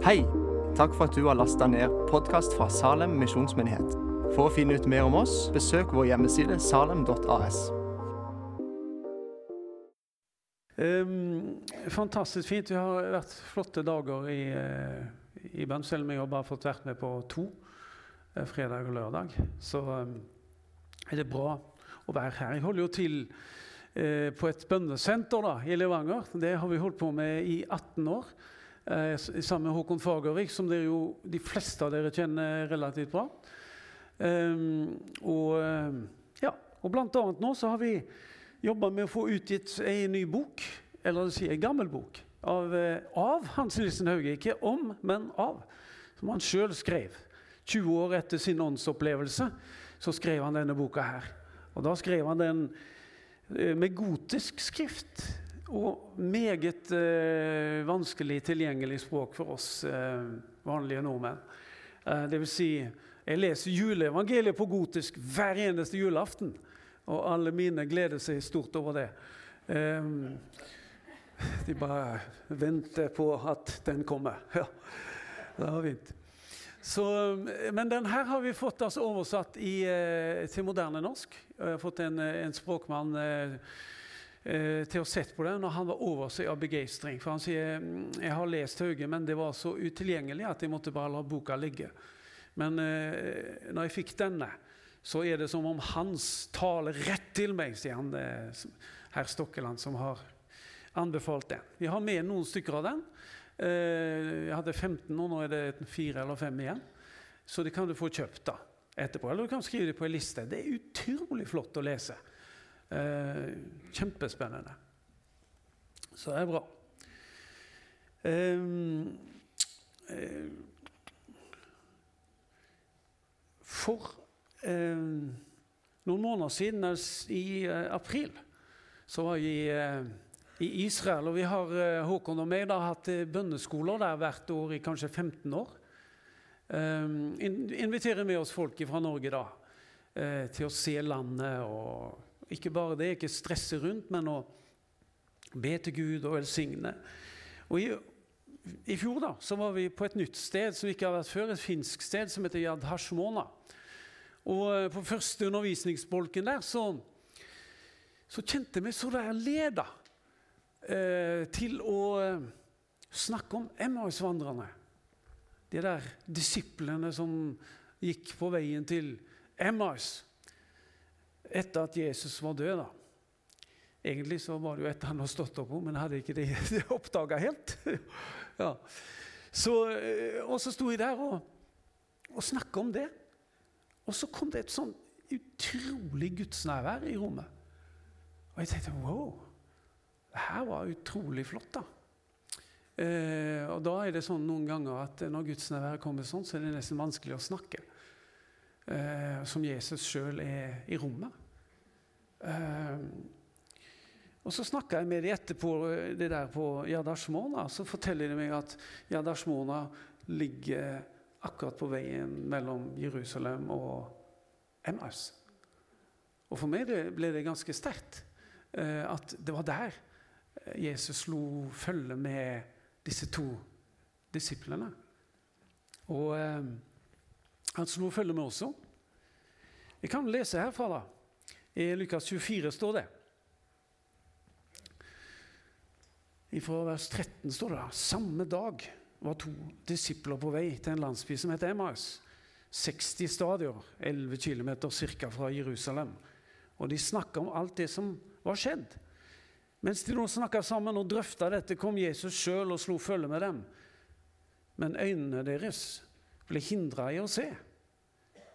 Hei! Takk for at du har lasta ned podkast fra Salem misjonsmyndighet. For å finne ut mer om oss, besøk vår hjemmeside salem.as. Um, fantastisk fint. Vi har vært flotte dager i, uh, i bønn, selv har bare fått vært med på to. Uh, fredag og lørdag. Så um, er det bra å være her. Jeg holder jo til uh, på et bønnesenter da, i Levanger. Det har vi holdt på med i 18 år. Eh, sammen med Håkon Fagervik, som dere jo, de fleste av dere kjenner relativt bra. Um, og, eh, ja, og annet nå så har vi jobba med å få utgitt ei ny bok, eller si ei gammel bok, av, eh, av Hans Nilsen Hauge. Ikke om, men av. Som han sjøl skrev. 20 år etter sin åndsopplevelse så skrev han denne boka her. Og da skrev han den med gotisk skrift. Og meget eh, vanskelig tilgjengelig språk for oss eh, vanlige nordmenn. Eh, vil si, jeg leser juleevangeliet på gotisk hver eneste julaften. Og alle mine gleder seg stort over det. Eh, de bare venter på at den kommer. Ja, det har fint. Så, men den her har vi fått altså oversatt i, eh, til moderne norsk. Jeg har fått en, en språkmann eh, Eh, til å sett på det når han var over seg av begeistring. For han sier mm, jeg har lest Hauge, men det var så utilgjengelig at jeg måtte bare la boka ligge. Men eh, når jeg fikk denne, så er det som om hans taler rett til meg, sier han eh, herr Stokkeland, som har anbefalt den. Vi har med noen stykker av den. Eh, jeg hadde 15, nå, nå er det fire eller fem igjen. Så det kan du få kjøpt da etterpå. Eller du kan skrive det på en liste. Det er utrolig flott å lese. Eh, kjempespennende. Så det er bra. Eh, eh, for noen måneder siden, i april, så var jeg i Israel. Og vi har, Håkon og meg, da, hatt bønneskoler der hvert år i kanskje 15 år. Um, inviterer med oss folk fra Norge da, uh, til å se landet og ikke bare det, ikke stresse rundt, men å be til Gud og velsigne. Og i, i fjor da, så var vi på et nytt sted som ikke har vært før, et finsk sted som heter Yad Hashmona. Og eh, på første undervisningsbolken der så, så kjente vi så der leda eh, til å eh, snakke om Emmaus-vandrerne. De der disiplene som gikk på veien til Emmaus etter at Jesus var død. da. Egentlig så var det jo etter han hadde stått opp, men hadde ikke det de oppdaga helt. ja. så, eh, og så sto jeg der og, og snakka om det. Og så kom det et sånn utrolig gudsnærvær i rommet. Og jeg tenkte wow, det her var utrolig flott, da. Eh, og da er det sånn noen ganger at når gudsnærværet kommer sånn, så er det nesten vanskelig å snakke. Eh, som Jesus sjøl er i rommet. Eh, og Så snakka jeg med dem etterpå det der på Yadashmona. Så forteller de meg at Yadashmona ligger akkurat på veien mellom Jerusalem og Emmaus. Og For meg ble det ganske sterkt eh, at det var der Jesus slo følge med disse to disiplene. Og uh, han slo følge med også. Vi kan lese herfra, da. I Lukas 24 står det. Fra vers 13 står det da samme dag var to disipler på vei til en landsby som heter Emmaus. 60 stadier, 11 km ca. fra Jerusalem. Og de snakka om alt det som var skjedd. Mens de nå snakka sammen og drøfta dette, kom Jesus sjøl og slo følge med dem. Men øynene deres ble hindra i å se,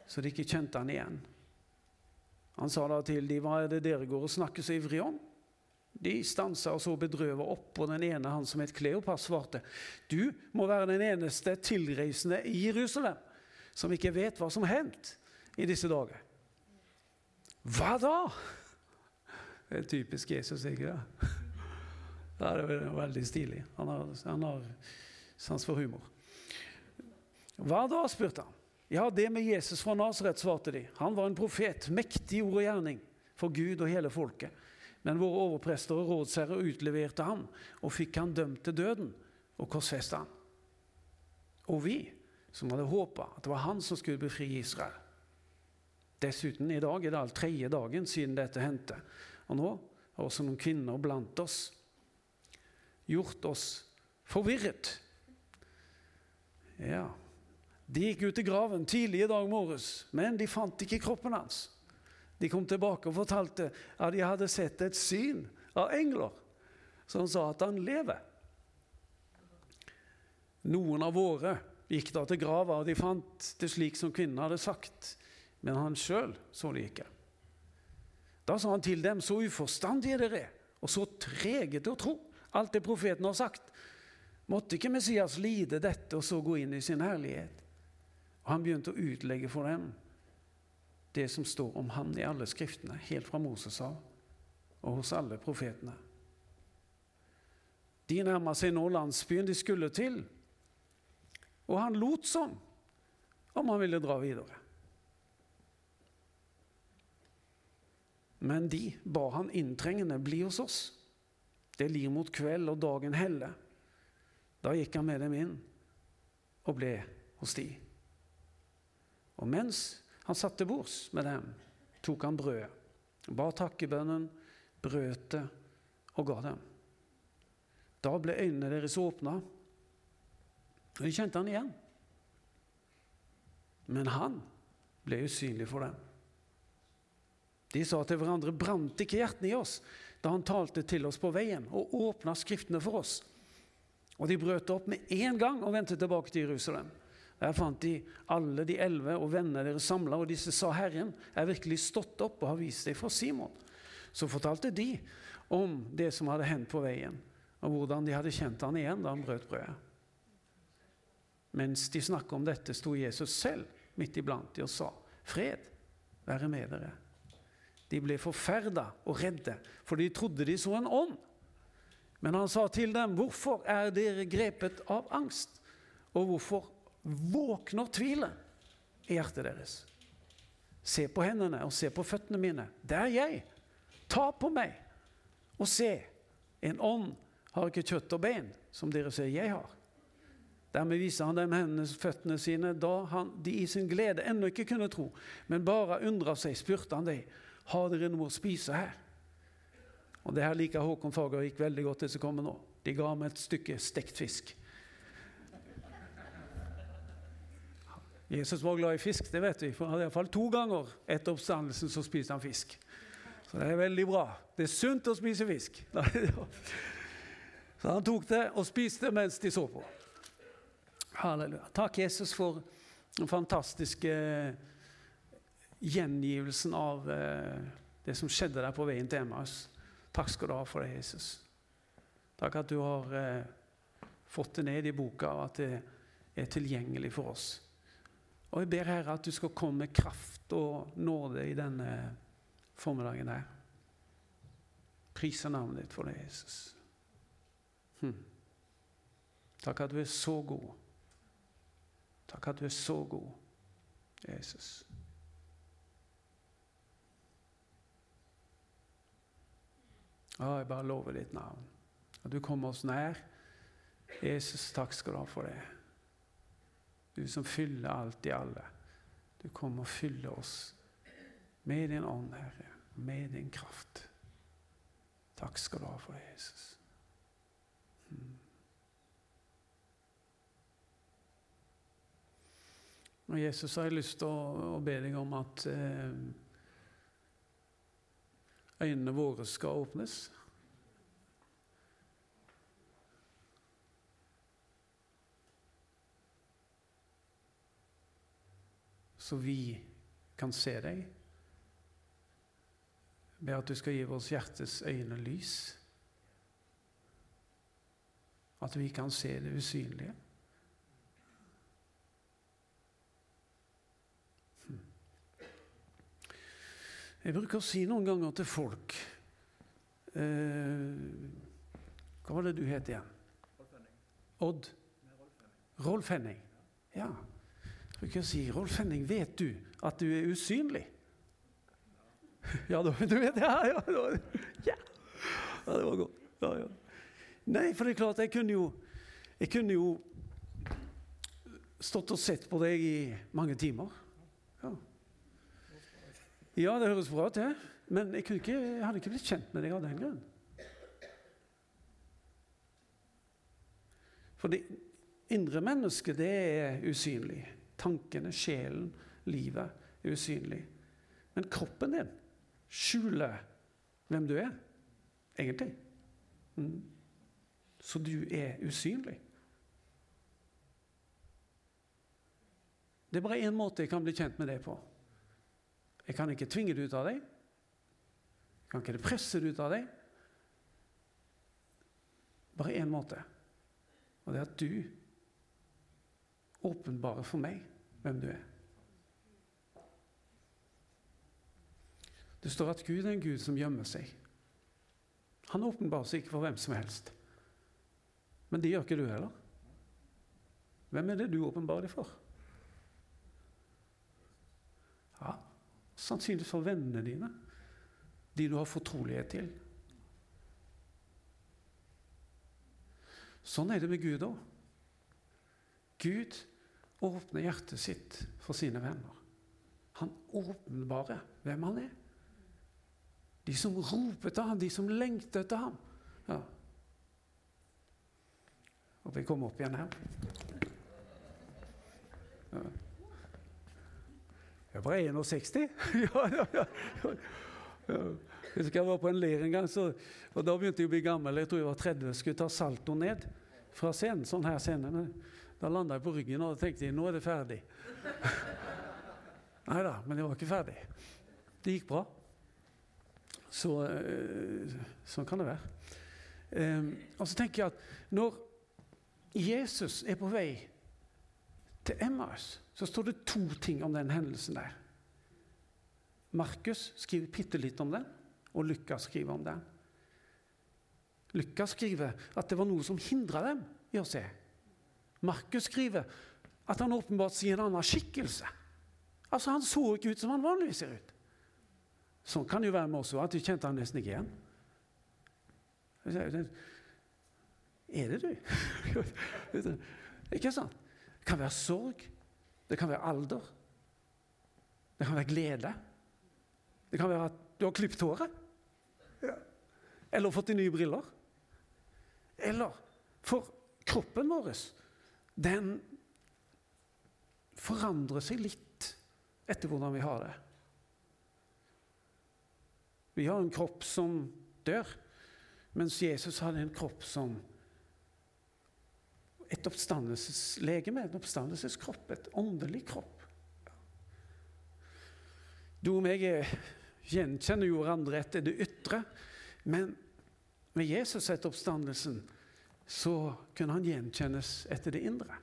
så de ikke kjente han igjen. Han sa da til dem, 'Hva er det dere går og snakker så ivrig om?' De stansa og så bedrøvet opp, og den ene, han som het Kleopas, svarte, 'Du må være den eneste tilreisende i Jerusalem som ikke vet hva som har hendt i disse dager.' Hva da? Det er typisk Jesus, ikke det? Det er veldig stilig. Han har, han har sans for humor. Hva da? spurte han. Ja, det med Jesus fra Nasaret, svarte de. Han var en profet, mektig ord og gjerning for Gud og hele folket. Men våre overprester og rådsherrer utleverte ham og fikk han dømt til døden og korsfesta han. Og vi som hadde håpa at det var han som skulle befri Israel. Dessuten, i dag er det all tredje dagen siden dette hendte. Og nå har også noen kvinner blant oss gjort oss forvirret. Ja, De gikk ut i graven tidlig i dag morges, men de fant ikke kroppen hans. De kom tilbake og fortalte at de hadde sett et syn av engler som sa at han lever. Noen av våre gikk da til grava, og de fant det slik som kvinnen hadde sagt. Men han sjøl så det ikke. Da sa han til dem, så uforstandige dere er, og så trege til å tro alt det profeten har sagt. Måtte ikke Messias lide dette og så gå inn i sin herlighet? Og Han begynte å utlegge for dem det som står om han i alle skriftene, helt fra Moses av og hos alle profetene. De nærma seg nå landsbyen de skulle til, og han lot som om han ville dra videre. Men de ba han inntrengende bli hos oss. Det lir mot kveld, og dagen helle. Da gikk han med dem inn og ble hos de. Og mens han satt til bords med dem, tok han brødet, ba takkebønnen, brøt det og ga dem. Da ble øynene deres åpna, og de kjente han igjen. Men han ble usynlig for dem. De sa til hverandre, brant ikke hjertene i oss da han talte til oss på veien og åpna Skriftene for oss? Og de brøt opp med en gang og vendte tilbake til Jerusalem. Der fant de alle de elleve og vennene deres samla, og disse sa, 'Herren er virkelig stått opp og har vist seg for Simon.' Så fortalte de om det som hadde hendt på veien, og hvordan de hadde kjent han igjen da han brøt brødet. Mens de snakket om dette, sto Jesus selv midt iblant dem og sa, 'Fred være med dere.' De ble forferda og redde, for de trodde de så en ånd. Men han sa til dem, 'Hvorfor er dere grepet av angst?' Og hvorfor våkner tvilet i hjertet deres. Se på hendene og se på føttene mine. Det er jeg. Ta på meg og se. En ånd har ikke kjøtt og bein, som dere ser jeg har. Dermed viser han dem hendene og føttene sine, da han, de i sin glede ennå ikke kunne tro, men bare undra seg, spurte han dem, har dere noe å spise her? Og Det her liker Håkon Fagervik veldig godt, det som kommer nå. De ga ham et stykke stekt fisk. Jesus var glad i fisk, det vet vi. For han hadde iallfall to ganger etter oppstandelsen så spiste han fisk. Så det er veldig bra. Det er sunt å spise fisk. Så han tok det og spiste mens de så på. Halleluja. Takk, Jesus, for den fantastiske gjengivelsen av eh, det som skjedde der på veien til Emmaus. Takk skal du ha for det, Jesus. Takk at du har eh, fått det ned i boka, og at det er tilgjengelig for oss. Og jeg ber Herre at du skal komme med kraft og nåde i denne formiddagen her. Priser navnet ditt for det, Jesus. Hm. Takk at du er så god. Takk at du er så god, Jesus. Å, jeg bare lover ditt navn. At du kommer oss nær. Jesus, takk skal du ha for det. Du som fyller alt i alle. Du kommer og fyller oss med din ånd, Herre, med din kraft. Takk skal du ha for det, Jesus. Hmm. Og Jesus har jeg lyst til å, å be deg om at eh, øynene våre skal åpnes. Så vi kan se deg. Jeg ber at du skal gi vårt hjertes øyne lys. At vi kan se det usynlige. Hm. Jeg bruker å si noen ganger til folk eh, Hva var det du het igjen? Odd? Rolf Henning. Ja. Så kan si, Rolf Henning, vet du at du er usynlig? Ja, du vet ja, ja, ja. ja det var godt. Ja, ja. Nei, for det er klart, jeg kunne jo, jeg kunne jo stått og sett på deg i mange timer. Ja, ja det høres bra ut, det. Men jeg, ikke, jeg hadde ikke blitt kjent med deg av den grunn. For det indre mennesket, det er usynlig. Tankene, sjelen, livet er usynlig. Men kroppen din skjuler hvem du er, egentlig. Mm. Så du er usynlig. Det er bare én måte jeg kan bli kjent med det på. Jeg kan ikke tvinge det ut av deg. Jeg kan ikke presse det ut av deg. Bare én måte. Og det er at du åpenbarer for meg hvem du er. Det står at Gud er en Gud som gjemmer seg. Han åpenbarer seg ikke for hvem som helst. Men det gjør ikke du heller. Hvem er det du åpenbarer deg for? Ja, Sannsynligvis for vennene dine. De du har fortrolighet til. Sånn er det med Gud òg. Gud åpner hjertet sitt for sine venner. Han åpenbarer hvem han er. De som roper til ham, de som lengter etter ham. Ja. Håper jeg kommer opp igjen her. Ja. Jeg er bare 61. ja, ja, ja. ja. Jeg husker jeg var på en leir en gang, så, og da begynte jeg å bli gammel. Jeg tror jeg var 30 skulle ta salto ned fra scenen. sånn her scene. Da landa jeg på ryggen og tenkte nå er det ferdig. Nei da, men jeg var ikke ferdig. Det gikk bra. Så øh, sånn kan det være. Um, og så tenker jeg at når Jesus er på vei til Emmaus, så står det to ting om den hendelsen der. Markus skriver bitte litt om den og Lukas skriver om den. Lukas skriver at det var noe som hindra dem i å se. Markus skriver at han åpenbart sier en annen skikkelse. Altså Han så ikke ut som han vanligvis ser ut. Sånn kan det jo være med oss òg, at du kjente han nesten ikke igjen. Er det du? ikke sant? Det kan være sorg. Det kan være alder. Det kan være glede. Det kan være at du har klippet håret. Eller fått nye briller. Eller For kroppen vår, den forandrer seg litt etter hvordan vi har det. Vi har en kropp som dør, mens Jesus hadde en kropp som et oppstandelseslegeme, en oppstandelseskropp, et åndelig kropp. Du og meg gjenkjenner jo hverandre etter det ytre, men med Jesus etter oppstandelsen så kunne han gjenkjennes etter det indre.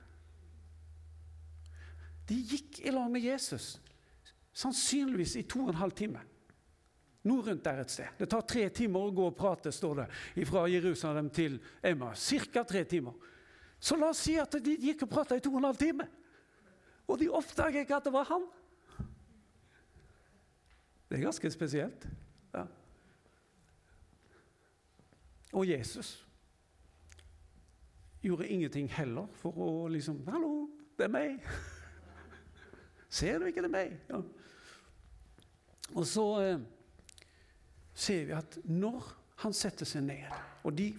De gikk i lag med Jesus, sannsynligvis i to og en halv time. Noe rundt der et sted. Det tar tre timer å gå og prate, står det, fra Jerusalem til Emma. Cirka tre timer. Så la oss si at de gikk og prata i to og en halv time. Og de oppdaget ikke at det var han. Det er ganske spesielt. Ja. Og Jesus gjorde ingenting heller for å liksom 'Hallo, det er meg.' Ser du ikke det er meg? Ja. Og så eh, ser vi at når han setter seg ned, og de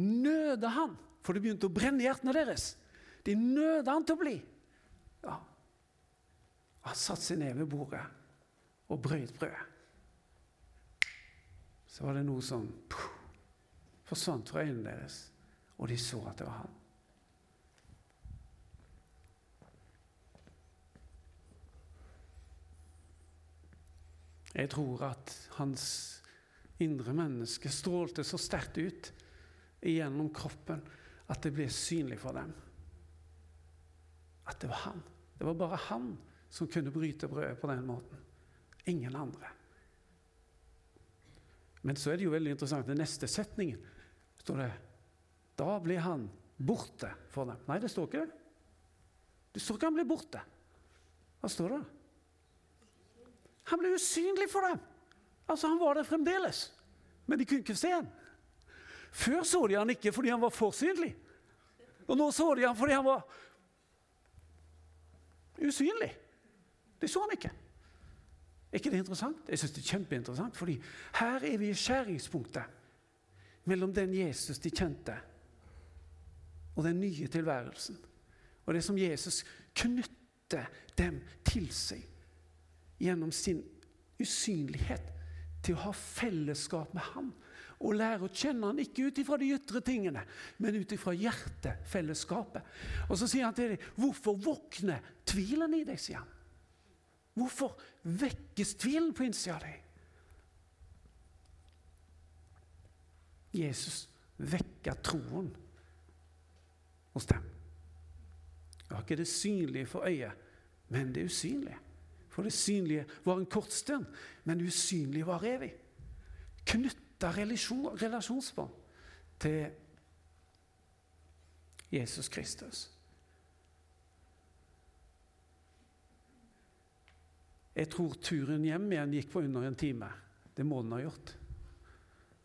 nøder han For det begynte å brenne i hjertene deres. De nøder han til å bli. Ja. Han satte seg ned ved bordet og brøyt brødet så var det noe som puh, forsvant fra øynene deres, og de så at det var han. Jeg tror at hans indre menneske strålte så sterkt ut gjennom kroppen at det ble synlig for dem. At det var han. Det var bare han som kunne bryte brødet på den måten. Ingen andre. Men så er det jo veldig interessant. Den neste setningen står det Da blir han borte for dem. Nei, det står ikke det. Det står ikke han blir borte. Hva står det? Han ble usynlig for dem. Altså, Han var der fremdeles, men de kunne ikke se ham. Før så de han ikke fordi han var for synlig. Og nå så de han fordi han var usynlig. Det så han ikke. Er ikke det interessant? Jeg synes det er kjempeinteressant, fordi her er vi i skjæringspunktet mellom den Jesus de kjente, og den nye tilværelsen. Og det som Jesus knytter dem til seg gjennom sin usynlighet til å ha fellesskap med ham. Og lære å kjenne han ikke ut ifra de ytre tingene, men ut ifra hjertefellesskapet. Og så sier han til dem, 'Hvorfor våkner tvilen i deg?' sier han. Hvorfor vekkes tvilen på innsida av deg? Jesus vekker troen hos dem. Jeg har ikke det synlige for øyet, men det usynlige. For det synlige var en kort stund, men det usynlige var evig. Knytta relasjon, relasjonsbånd til Jesus Kristus. Jeg tror turen hjem igjen gikk på under en time. Det må den ha gjort.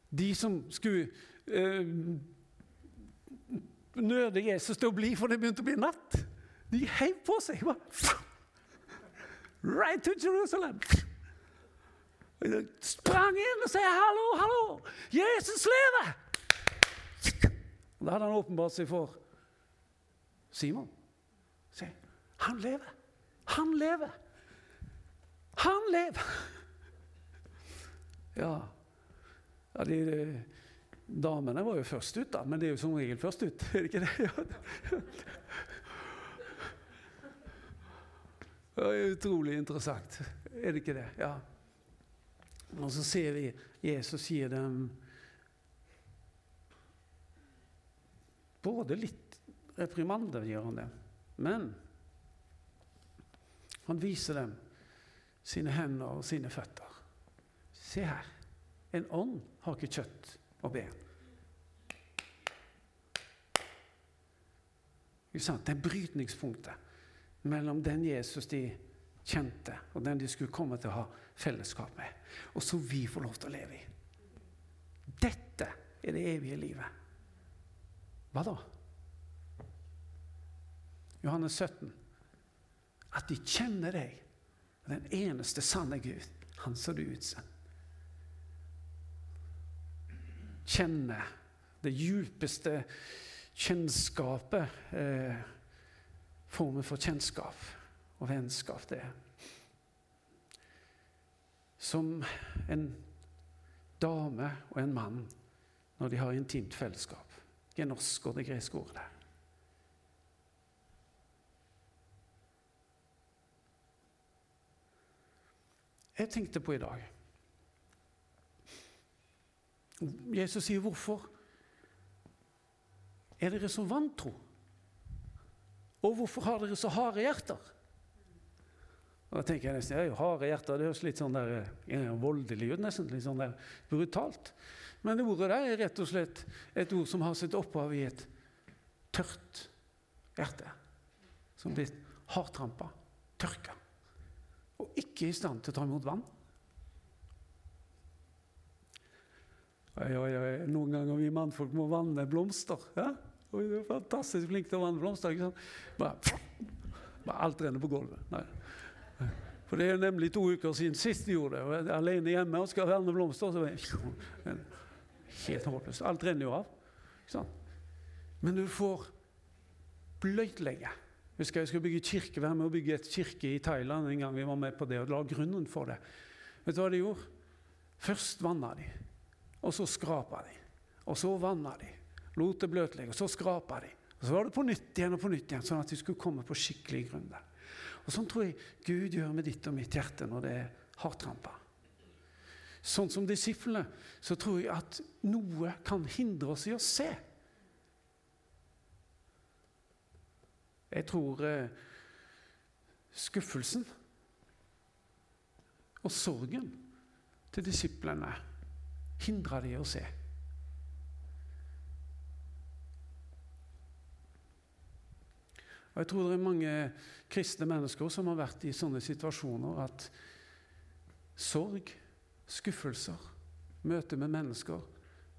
De som skulle eh, nøde Jesus til å bli, for det begynte å bli natt, de heiv på seg. Right to Jerusalem! Sprang inn og sa 'hallo, hallo! Jesus lever!' Da hadde han åpenbart seg for Simon. Se, han lever! Han lever! Han lever! Ja, ja de, de, Damene var jo først ut, da, men det er jo som regel først ut. Er det ikke det? Det er utrolig interessant. Er det ikke det? Ja. Og så ser vi Jesus gir dem både litt reprimande, gjør han det, men han viser dem sine hender og sine føtter. Se her. En ånd har ikke kjøtt og ben. Det er brytningspunktet mellom den Jesus de kjente, og den de skulle komme til å ha fellesskap med, og som vi får lov til å leve i. Dette er det evige livet. Hva da? Johannes 17. At de kjenner deg, den eneste sanne Gud, han som du utsendt. Kjenne det djupeste kjennskapet, eh, formen for kjennskap og vennskap, det er. Som en dame og en mann når de har intimt fellesskap. Genosk og det greske ordet der. Jeg tenkte på i dag Jesus sier 'hvorfor'? Er dere så vantro? Og hvorfor har dere så harde hjerter? Og da tenker jeg nesten, ja, Harde hjerter det høres litt sånn der, voldelig ut, nesten. Litt sånn der brutalt. Men det ordet der er rett og slett et ord som har sitt opphav i et tørt hjerte. Som blir hardtrampa, tørka og ikke i stand til å ta imot vann. Oi, oi, oi. Noen ganger vi mannfolk må vanne blomster. Ja? Og vi er fantastisk flinke til å vanne blomster. ikke sant? Bare, bare alt renner på gulvet. Nei. For det er nemlig to uker siden sist vi gjorde det. Og jeg er alene hjemme og skal verne blomster. Så jeg, helt håpløst. Alt renner jo av. Ikke sant? Men du får bløytlegge Husker jeg skulle bygge kirke, være med å bygge et kirke i Thailand en gang vi var med på det og la grunnen for det. Vet du hva de gjorde? Først vanna de, og så skrapa de. Og så vanna de. Lot det bløtlegge, og så skrapa de. Og så var det på nytt igjen og på nytt igjen, sånn at de skulle komme på skikkelig grunn der. Og Sånn tror jeg Gud gjør med ditt og mitt hjerte når det er hardtrampa. Sånn som disiplene, så tror jeg at noe kan hindre oss i å se. Jeg tror eh, skuffelsen og sorgen til disiplene hindra de å se. Og Jeg tror det er mange kristne mennesker som har vært i sånne situasjoner at sorg, skuffelser, møte med mennesker,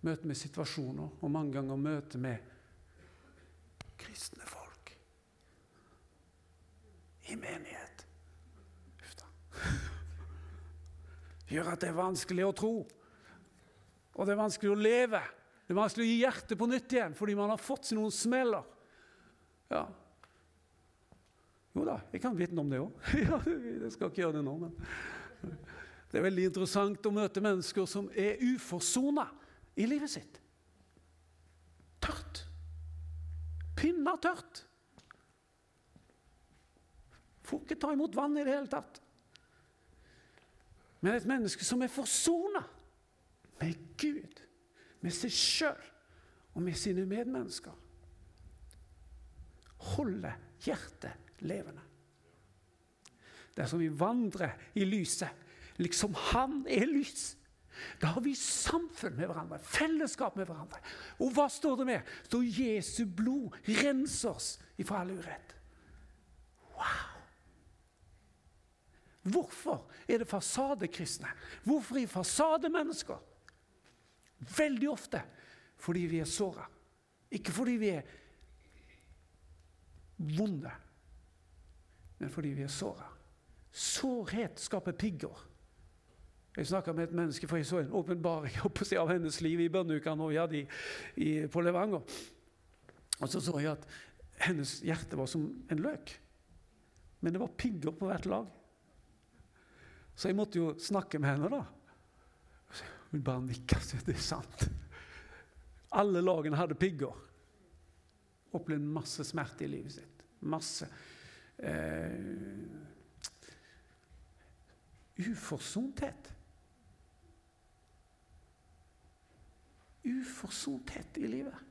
møte med situasjoner og mange ganger møte med kristne folk i menighet. Det gjør at det er vanskelig å tro. Og det er vanskelig å leve. Det er vanskelig å gi hjertet på nytt igjen fordi man har fått seg noen smeller. Ja. Jo da, jeg kan vitne om det òg. ja, jeg skal ikke gjøre det nå, men Det er veldig interessant å møte mennesker som er uforsona i livet sitt. Tørt. Pinna tørt. Får ikke ta imot vann i det hele tatt. Men et menneske som er forsona med Gud, med seg sjøl og med sine medmennesker, Holde hjertet levende. Dersom vi vandrer i lyset, liksom Han er lys, da har vi samfunn med hverandre, fellesskap med hverandre. Og hva står det med? Så Jesu blod renser oss ifra all urett. Wow! Hvorfor er det fasadekristne? Hvorfor er fasademennesker? Veldig ofte fordi vi er såra. Ikke fordi vi er vonde, men fordi vi er såra. Sårhet skaper pigger. Jeg snakka med et menneske, for jeg så en åpenbaring av hennes liv i bønneuka nå vi hadde i, i, på Levanger. Og så så jeg at hennes hjerte var som en løk. Men det var pigger på hvert lag. Så jeg måtte jo snakke med henne, da. Hun bare nikka. Det er sant. Alle lagene hadde pigger. Opplevde masse smerte i livet sitt. Masse eh, Uforsonthet. Uforsonthet i livet.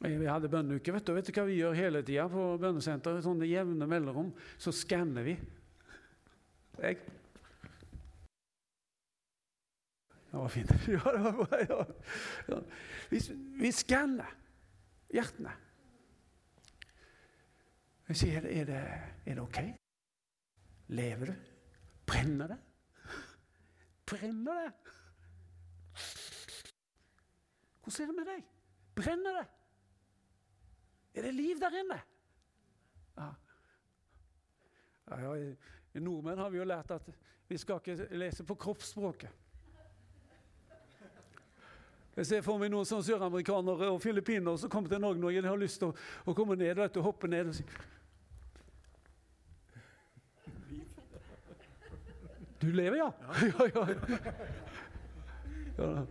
Vi hadde bønneuke. Vet du, vet du hva vi gjør hele tida på bønnesenteret? Sånne jevne mellomrom. Så skanner vi. Jeg. Det var fint. Ja, det var bra. Ja. Ja. Vi, vi skanner hjertene. Jeg sier, er det, er det ok? Lever du? Brenner det? Brenner det? Hvordan er det med deg? Brenner det? Er det liv der inne? Ja. Ja, ja, I nordmenn har vi jo lært at vi skal ikke lese på kroppsspråket. Jeg ser for meg noen sånn søramerikanere og filippinere som kommer til Norge de har lyst til å, å komme ned vet du, hoppe ned og si Du lever, ja? Ja, ja. ja. ja.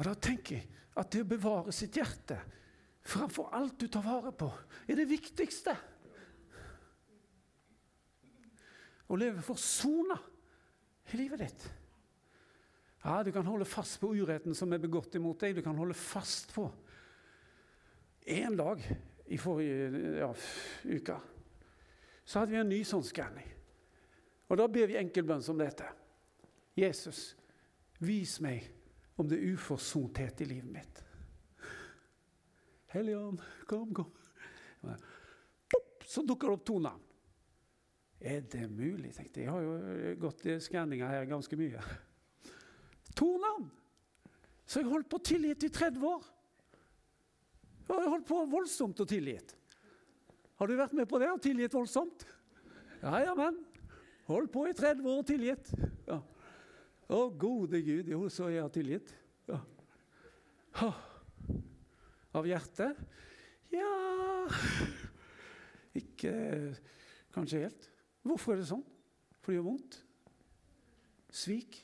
Og Da tenker jeg at det å bevare sitt hjerte framfor alt du tar vare på, er det viktigste. Å leve forsona i livet ditt. Ja, Du kan holde fast på uretten som er begått imot deg. Du kan holde fast på En dag i forrige ja, uke så hadde vi en ny sånn skanning. Og Da ber vi enkeltbønn som dette. Jesus, vis meg om det er uforsonthet i livet mitt. Helligånd, kom, kom. Så dukker det opp to navn. Er det mulig? tenkte jeg. Jeg har jo gått i skanninga her ganske mye. To navn! Så jeg holdt på tilgitt i 30 år. Jeg har holdt på voldsomt og tilgitt. Har du vært med på det og tilgitt voldsomt? Ja, ja, men. Holdt på i 30 år og tilgitt. Ja. Å, gode Gud, jo, så jeg har tilgitt. Ja. Av hjertet? Ja Ikke kanskje helt. Hvorfor er det sånn? Fordi det gjør vondt? Svik?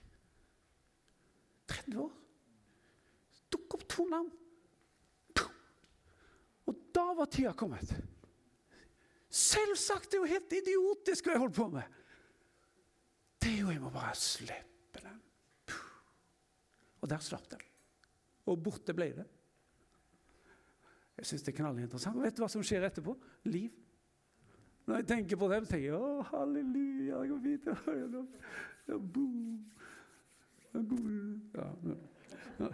30 år? Dukk opp to navn. Og da var tida kommet. Selvsagt! Det er jo helt idiotisk hva jeg holder på med. Det er jo Jeg må bare slippe og der slapp den. Og borte ble det. Jeg syns det er knallinteressant. Vet du hva som skjer etterpå? Liv. Når jeg tenker på så tenker jeg å, halleluja, det går fint. Ja, boom. Ja, ja.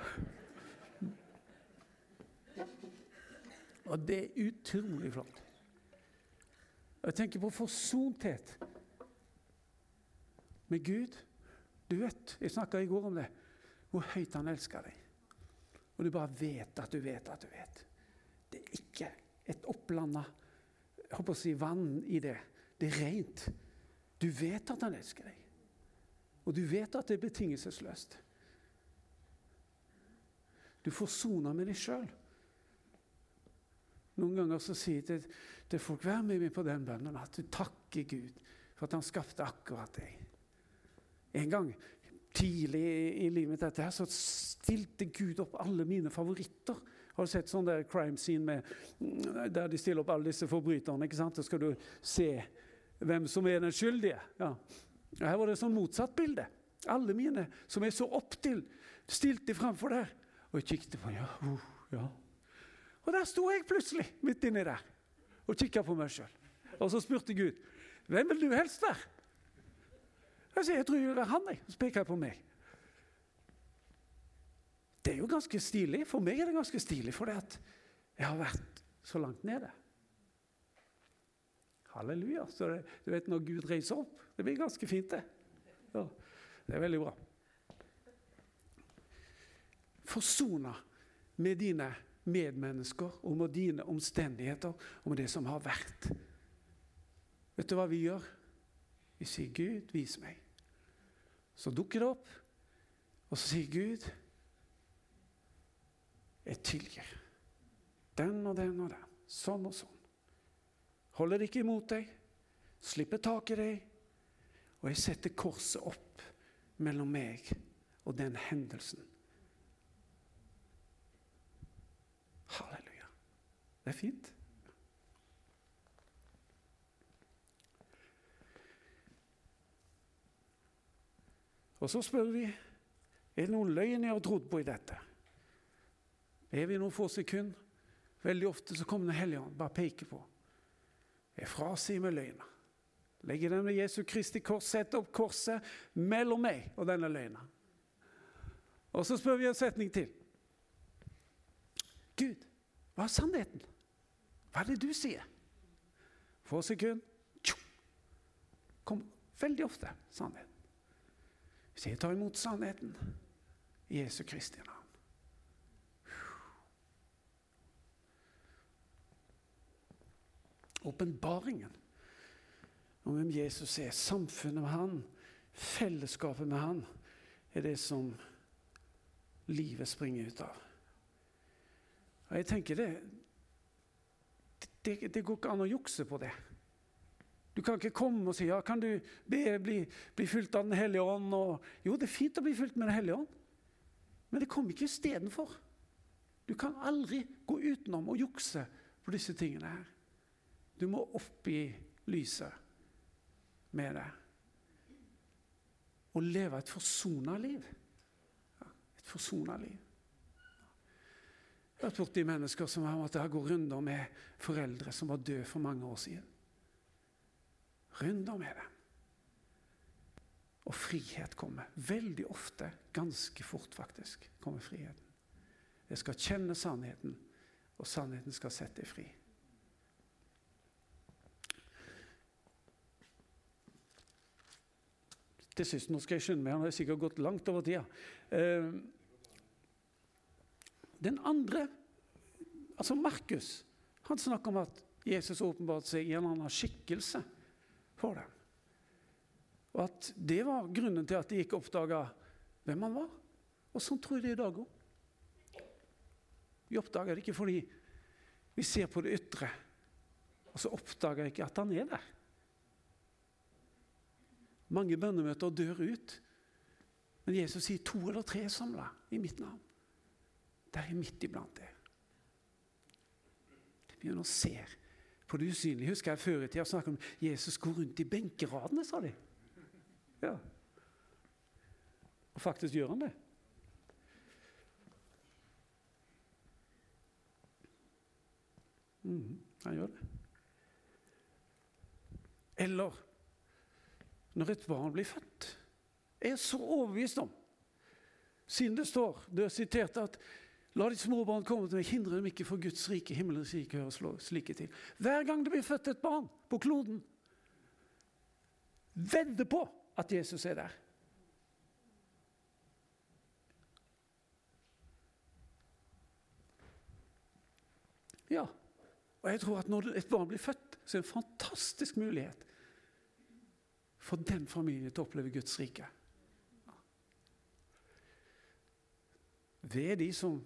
Og det er utrolig flott. Jeg tenker på forsonthet med Gud. Du vet, Jeg snakka i går om det. Hvor høyt han elsker deg. Og du bare vet at du vet at du vet. Det er ikke et opplanda si, vann i det. Det er rent. Du vet at han elsker deg. Og du vet at det er betingelsesløst. Du forsoner med deg sjøl. Noen ganger så sier jeg til, til folk Vær med meg på den bønnen at du takker Gud for at han skapte akkurat deg. En gang tidlig i livet mitt dette her, så stilte Gud opp alle mine favoritter. Har sett sånn der crime scene med, der de stiller opp alle disse forbryterne? ikke sant? Så skal du se hvem som er den skyldige. Ja. Her var det sånn motsatt bilde. Alle mine som jeg så opp til, stilte framfor der. Og jeg kikket på ja, uh, ja. Og der sto jeg plutselig midt inni der og kikka på meg sjøl. Og så spurte Gud hvem vil du helst være. Jeg sier jeg tror det er han, jeg. Så peker jeg på meg. Det er jo ganske stilig. For meg er det ganske stilig, for jeg har vært så langt nede. Halleluja. Så det, du vet når Gud reiser opp Det blir ganske fint, det. Ja, det er veldig bra. Forsona med dine medmennesker og med dine omstendigheter og med det som har vært. Vet du hva vi gjør? Vi sier, 'Gud, vis meg'. Så dukker det opp, og så sier Gud, 'Jeg tilgir'. Den og den og den. Sånn og sånn. Holder ikke imot deg, slipper tak i deg, og jeg setter korset opp mellom meg og den hendelsen. Halleluja. Det er fint. Og så spør vi er det noen løgn jeg har trodd på i dette. Er vi noen få sekunder? Veldig ofte så kommer Den hellige ånd bare peker på. Jeg frasier meg løgna. Legger den med Jesu Kristi kors, setter opp korset mellom meg og denne løgna. Og så spør vi en setning til. Gud, hva er sannheten? Hva er det du sier? Få sekund. Kom veldig ofte sannheten. Så jeg tar imot sannheten i Jesu Kristi navn. Åpenbaringen om hvem Jesus er, samfunnet med han, fellesskapet med han, er det som livet springer ut av. Og jeg tenker det, det, det går ikke an å jukse på det. Du kan ikke komme og si ja, kan du be, bli, bli fylt av Den hellige ånd. Og, jo, det er fint å bli fylt med Den hellige ånd, men det kommer ikke istedenfor. Du kan aldri gå utenom og jukse på disse tingene her. Du må opp i lyset med det. Og leve et forsona liv. Et forsona liv. Jeg har vært borti mennesker som har måttet gå runder med foreldre som var døde for mange år siden runder med det. Og frihet kommer. Veldig ofte, ganske fort faktisk, kommer friheten. Jeg skal kjenne sannheten, og sannheten skal sette deg fri. Til sist, nå skal jeg skynde meg, han har sikkert gått langt over tida. Eh, den andre, altså Markus, han snakker om at Jesus åpenbart seg i en annen skikkelse for dem. Og at det var grunnen til at de ikke oppdaga hvem han var. Og sånn tror jeg det er i dag òg. Vi oppdager det ikke fordi vi ser på det ytre, og så oppdager jeg ikke at han er der. Mange bønnemøter dør ut. Men Jesus sier to eller tre er samla i mitt navn. Der er midt iblant det. Det begynner å se på det usynlige. Husker jeg før i tida snakket om Jesus går rundt i benkeradene, sa de. Ja. Og faktisk gjør han det. Mm, han gjør det. Eller når et barn blir født. Jeg er så overbevist om, siden det står, du har sitert, at La de små barn komme til meg, hindre dem ikke for Guds rike, himmelens rike hører slike til. Hver gang det blir født et barn på kloden, vedde på at Jesus er der. Ja, og jeg tror at når et barn blir født, så er det en fantastisk mulighet for den familien til å oppleve Guds rike. Det er de som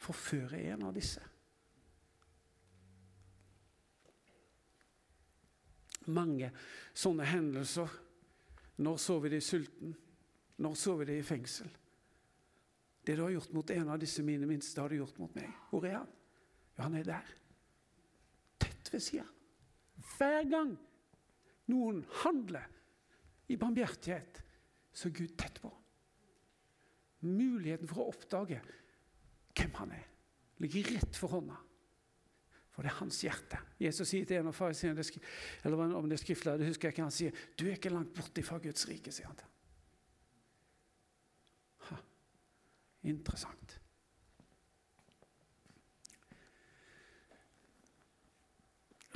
forfører en av disse. Mange sånne hendelser. Når så vi i sulten? Når så vi det i fengsel? Det du har gjort mot en av disse mine minste, har du gjort mot meg. Hvor er han? Ja, han er der. Tett ved sida. Hver gang noen handler i barmhjertighet, så er Gud tett på. Muligheten for å oppdage hvem han er, ligger rett for hånda. For det er hans hjerte. Jesus sier til en av fariseerne, eller om det er skriftlig, det husker jeg ikke, han sier, 'Du er ikke langt borte fra Guds rike', sier han til ha. Interessant.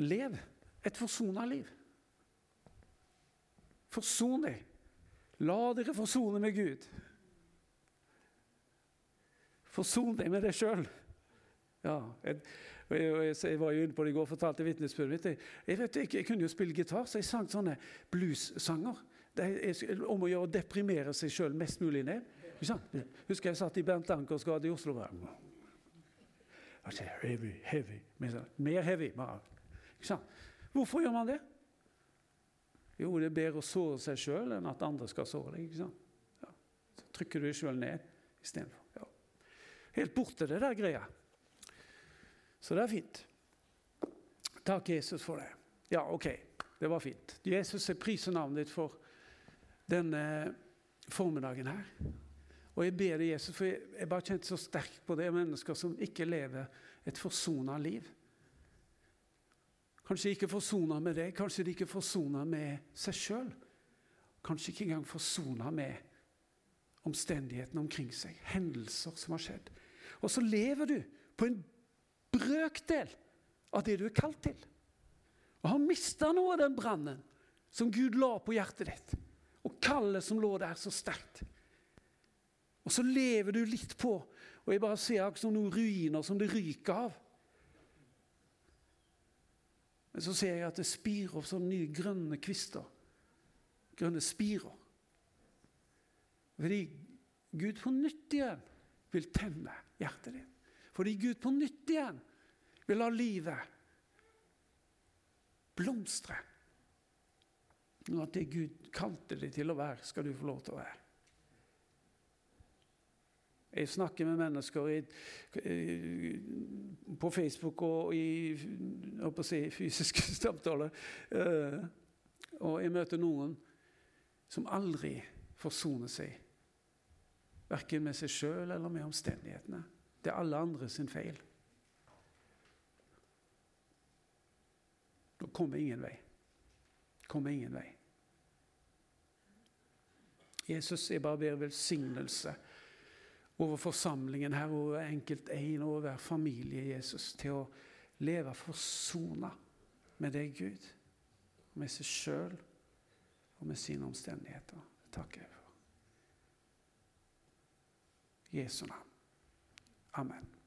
Lev et forsona liv. Forson deg. La dere forsone med Gud. Forson deg med deg sjøl. Ja, jeg, jeg, var jo inne på det i går og fortalte vitnesbyrdet mitt. Jeg, jeg, vet, jeg, jeg, kunne jo spille gitar, så jeg sang sånne bluessanger. om å gjøre å deprimere seg sjøl mest mulig ned. Husker jeg satt i Bernt Ankers gate i Oslo. Heavy, heavy. Mer heavy. Hvorfor gjør man det? Jo, det er bedre å såre seg sjøl enn at andre skal såre deg. ikke sant? Ja. Så trykker du deg sjøl ned istedenfor. Ja. Helt borte, det der greia. Så det er fint. Takk, Jesus, for det. Ja, OK. Det var fint. Jesus er pris og navnet ditt for denne formiddagen her. Og jeg ber deg, Jesus, for jeg, jeg bare kjente så sterkt på det mennesker som ikke lever et forsona liv. Kanskje ikke forsona med deg, kanskje de ikke forsona med seg sjøl. Kanskje ikke engang forsona med omstendighetene omkring seg, hendelser som har skjedd. Og så lever du på en brøkdel av det du er kalt til. Og har mista noe av den brannen som Gud la på hjertet ditt, og kallet som lå der så sterkt. Og så lever du litt på, og jeg bare ser akkurat som noen ruiner som det ryker av. Så ser jeg at det spirer opp sånne nye grønne kvister. Grønne spirer. Fordi Gud på nytt igjen vil temme hjertet ditt. Fordi Gud på nytt igjen vil la livet blomstre. Og at det Gud kalte det til å være, skal du få lov til å være. Jeg snakker med mennesker i, på Facebook og i si, fysiske samtaler. Eh, og jeg møter noen som aldri forsoner seg. Verken med seg sjøl eller med omstendighetene. Det er alle andre sin feil. Da kommer ingen vei. Kommer ingen vei. Jesus, jeg bare ber velsignelse over forsamlingen her, over enkelt én, over hver familie, Jesus, til å leve forsona med deg, Gud, med seg sjøl og med sine omstendigheter. Det takker jeg for. Jesu navn. Amen.